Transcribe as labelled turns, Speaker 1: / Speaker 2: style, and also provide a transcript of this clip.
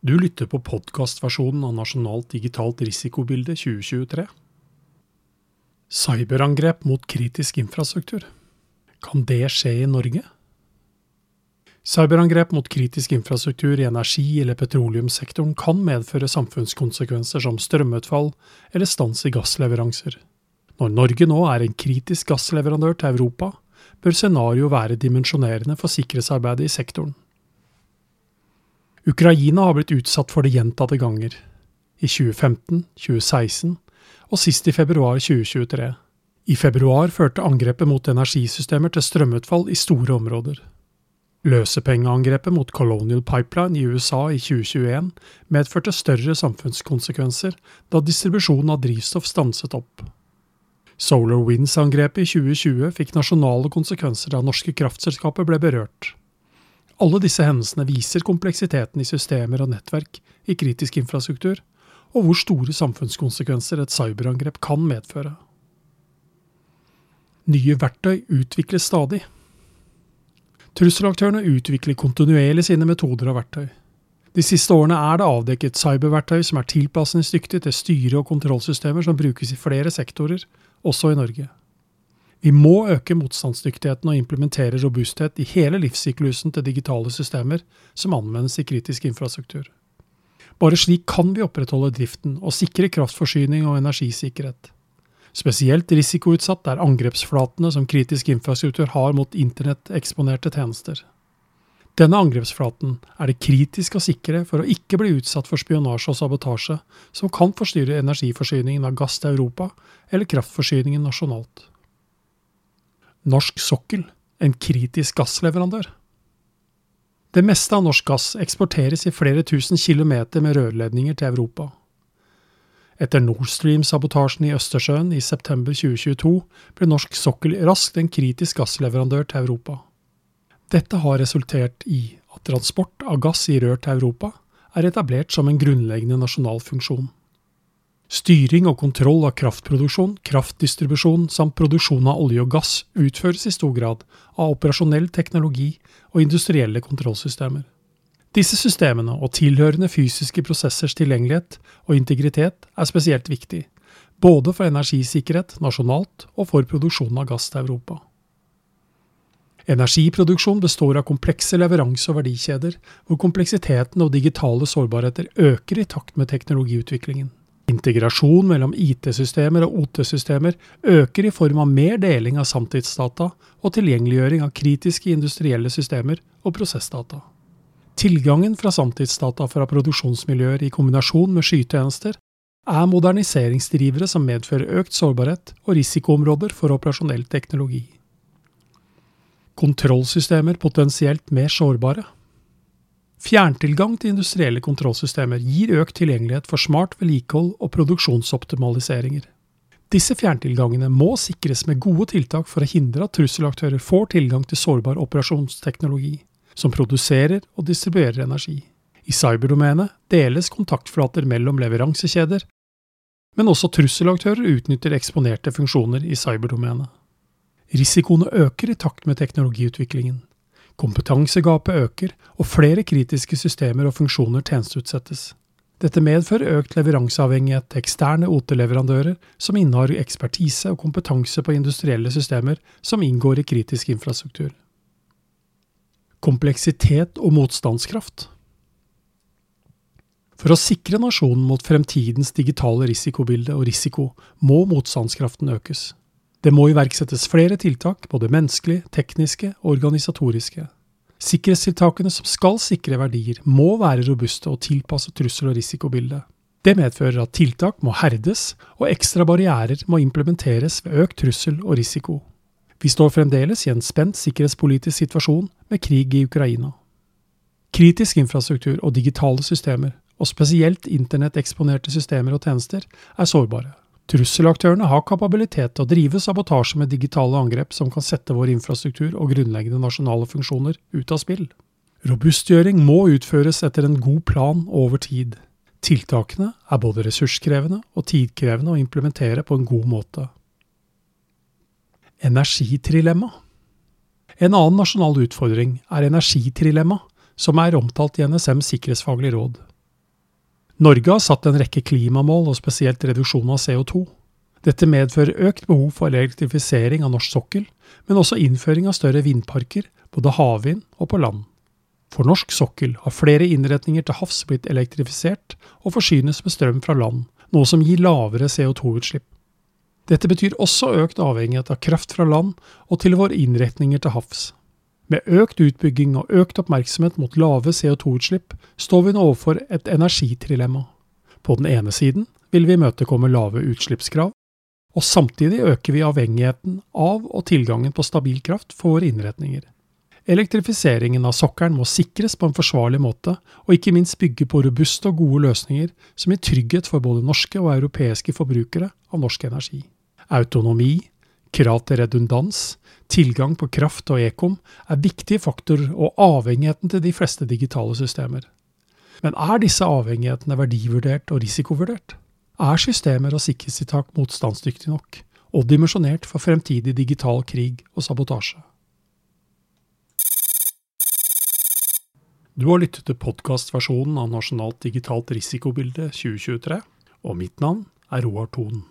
Speaker 1: Du lytter på podkastversjonen av Nasjonalt digitalt risikobilde 2023. Cyberangrep mot kritisk infrastruktur. Kan det skje i Norge? Cyberangrep mot kritisk infrastruktur i energi- eller petroleumssektoren kan medføre samfunnskonsekvenser som strømutfall eller stans i gassleveranser. Når Norge nå er en kritisk gassleverandør til Europa, bør scenarioet være dimensjonerende for sikkerhetsarbeidet i sektoren. Ukraina har blitt utsatt for det gjentatte ganger. I 2015, 2016 og sist i februar 2023. I februar førte angrepet mot energisystemer til strømutfall i store områder. Løsepengeangrepet mot Colonial Pipeline i USA i 2021 medførte større samfunnskonsekvenser da distribusjonen av drivstoff stanset opp. Solar Winds-angrepet i 2020 fikk nasjonale konsekvenser da norske kraftselskaper ble berørt. Alle disse hendelsene viser kompleksiteten i systemer og nettverk i kritisk infrastruktur, og hvor store samfunnskonsekvenser et cyberangrep kan medføre. Nye verktøy utvikles stadig. Trusselaktørene utvikler kontinuerlig sine metoder og verktøy. De siste årene er det avdekket cyberverktøy som er tilpasningsdyktige til styre- og kontrollsystemer som brukes i flere sektorer, også i Norge. Vi må øke motstandsdyktigheten og implementere robusthet i hele livssyklusen til digitale systemer som anvendes i kritisk infrastruktur. Bare slik kan vi opprettholde driften og sikre kraftforsyning og energisikkerhet. Spesielt risikoutsatt er angrepsflatene som kritisk infrastruktur har mot internetteksponerte tjenester. Denne angrepsflaten er det kritisk å sikre for å ikke bli utsatt for spionasje og sabotasje som kan forstyrre energiforsyningen av gass til Europa eller kraftforsyningen nasjonalt. Norsk sokkel, en kritisk gassleverandør. Det meste av norsk gass eksporteres i flere tusen kilometer med rørledninger til Europa. Etter Nord Stream-sabotasjen i Østersjøen i september 2022 ble norsk sokkel raskt en kritisk gassleverandør til Europa. Dette har resultert i at transport av gass i rør til Europa er etablert som en grunnleggende nasjonal funksjon. Styring og kontroll av kraftproduksjon, kraftdistribusjon samt produksjon av olje og gass utføres i stor grad av operasjonell teknologi og industrielle kontrollsystemer. Disse systemene og tilhørende fysiske prosessers tilgjengelighet og integritet er spesielt viktig, både for energisikkerhet nasjonalt og for produksjon av gass til Europa. Energiproduksjon består av komplekse leveranse- og verdikjeder, hvor kompleksiteten og digitale sårbarheter øker i takt med teknologiutviklingen. Integrasjon mellom IT-systemer og OT-systemer øker i form av mer deling av samtidsdata og tilgjengeliggjøring av kritiske industrielle systemer og prosessdata. Tilgangen fra samtidsdata fra produksjonsmiljøer i kombinasjon med skytjenester er moderniseringsdrivere som medfører økt sårbarhet og risikoområder for operasjonell teknologi. Kontrollsystemer potensielt mer sårbare. Fjerntilgang til industrielle kontrollsystemer gir økt tilgjengelighet for smart vedlikehold og produksjonsoptimaliseringer. Disse fjerntilgangene må sikres med gode tiltak for å hindre at trusselaktører får tilgang til sårbar operasjonsteknologi, som produserer og distribuerer energi. I cyberdomenet deles kontaktflater mellom leveransekjeder, men også trusselaktører utnytter eksponerte funksjoner i cyberdomenet. Risikoene øker i takt med teknologiutviklingen. Kompetansegapet øker, og flere kritiske systemer og funksjoner tjenesteutsettes. Dette medfører økt leveranseavhengighet til eksterne OT-leverandører som innehar ekspertise og kompetanse på industrielle systemer som inngår i kritisk infrastruktur. Kompleksitet og motstandskraft. For å sikre nasjonen mot fremtidens digitale risikobilde og risiko, må motstandskraften økes. Det må iverksettes flere tiltak, både menneskelige, tekniske og organisatoriske. Sikkerhetstiltakene som skal sikre verdier, må være robuste og tilpasse trussel- og risikobildet. Det medfører at tiltak må herdes, og ekstra barrierer må implementeres ved økt trussel og risiko. Vi står fremdeles i en spent sikkerhetspolitisk situasjon med krig i Ukraina. Kritisk infrastruktur og digitale systemer, og spesielt internetteksponerte systemer og tjenester, er sårbare. Trusselaktørene har kapabilitet til å drive sabotasje med digitale angrep som kan sette vår infrastruktur og grunnleggende nasjonale funksjoner ut av spill. Robustgjøring må utføres etter en god plan over tid. Tiltakene er både ressurskrevende og tidkrevende å implementere på en god måte. Energitrilemma En annen nasjonal utfordring er energitrilemma, som er omtalt i NSMs sikkerhetsfaglige råd. Norge har satt en rekke klimamål, og spesielt reduksjon av CO2. Dette medfører økt behov for elektrifisering av norsk sokkel, men også innføring av større vindparker, både havvind og på land. For norsk sokkel har flere innretninger til havs blitt elektrifisert og forsynes med strøm fra land, noe som gir lavere CO2-utslipp. Dette betyr også økt avhengighet av kraft fra land og til våre innretninger til havs. Med økt utbygging og økt oppmerksomhet mot lave CO2-utslipp står vi nå overfor et energitrilemma. På den ene siden vil vi imøtekomme lave utslippskrav, og samtidig øker vi avhengigheten av og tilgangen på stabil kraft for våre innretninger. Elektrifiseringen av sokkelen må sikres på en forsvarlig måte, og ikke minst bygge på robuste og gode løsninger som gir trygghet for både norske og europeiske forbrukere av norsk energi. Autonomi, krav til redundans, tilgang på kraft og ekom er viktige faktorer og avhengigheten til de fleste digitale systemer. Men er disse avhengighetene verdivurdert og risikovurdert? Er systemer og sikkerhetstiltak motstandsdyktige nok, og dimensjonert for fremtidig digital krig og sabotasje? Du har lyttet til podkastversjonen av Nasjonalt digitalt risikobilde 2023, og mitt navn er Roar Thon.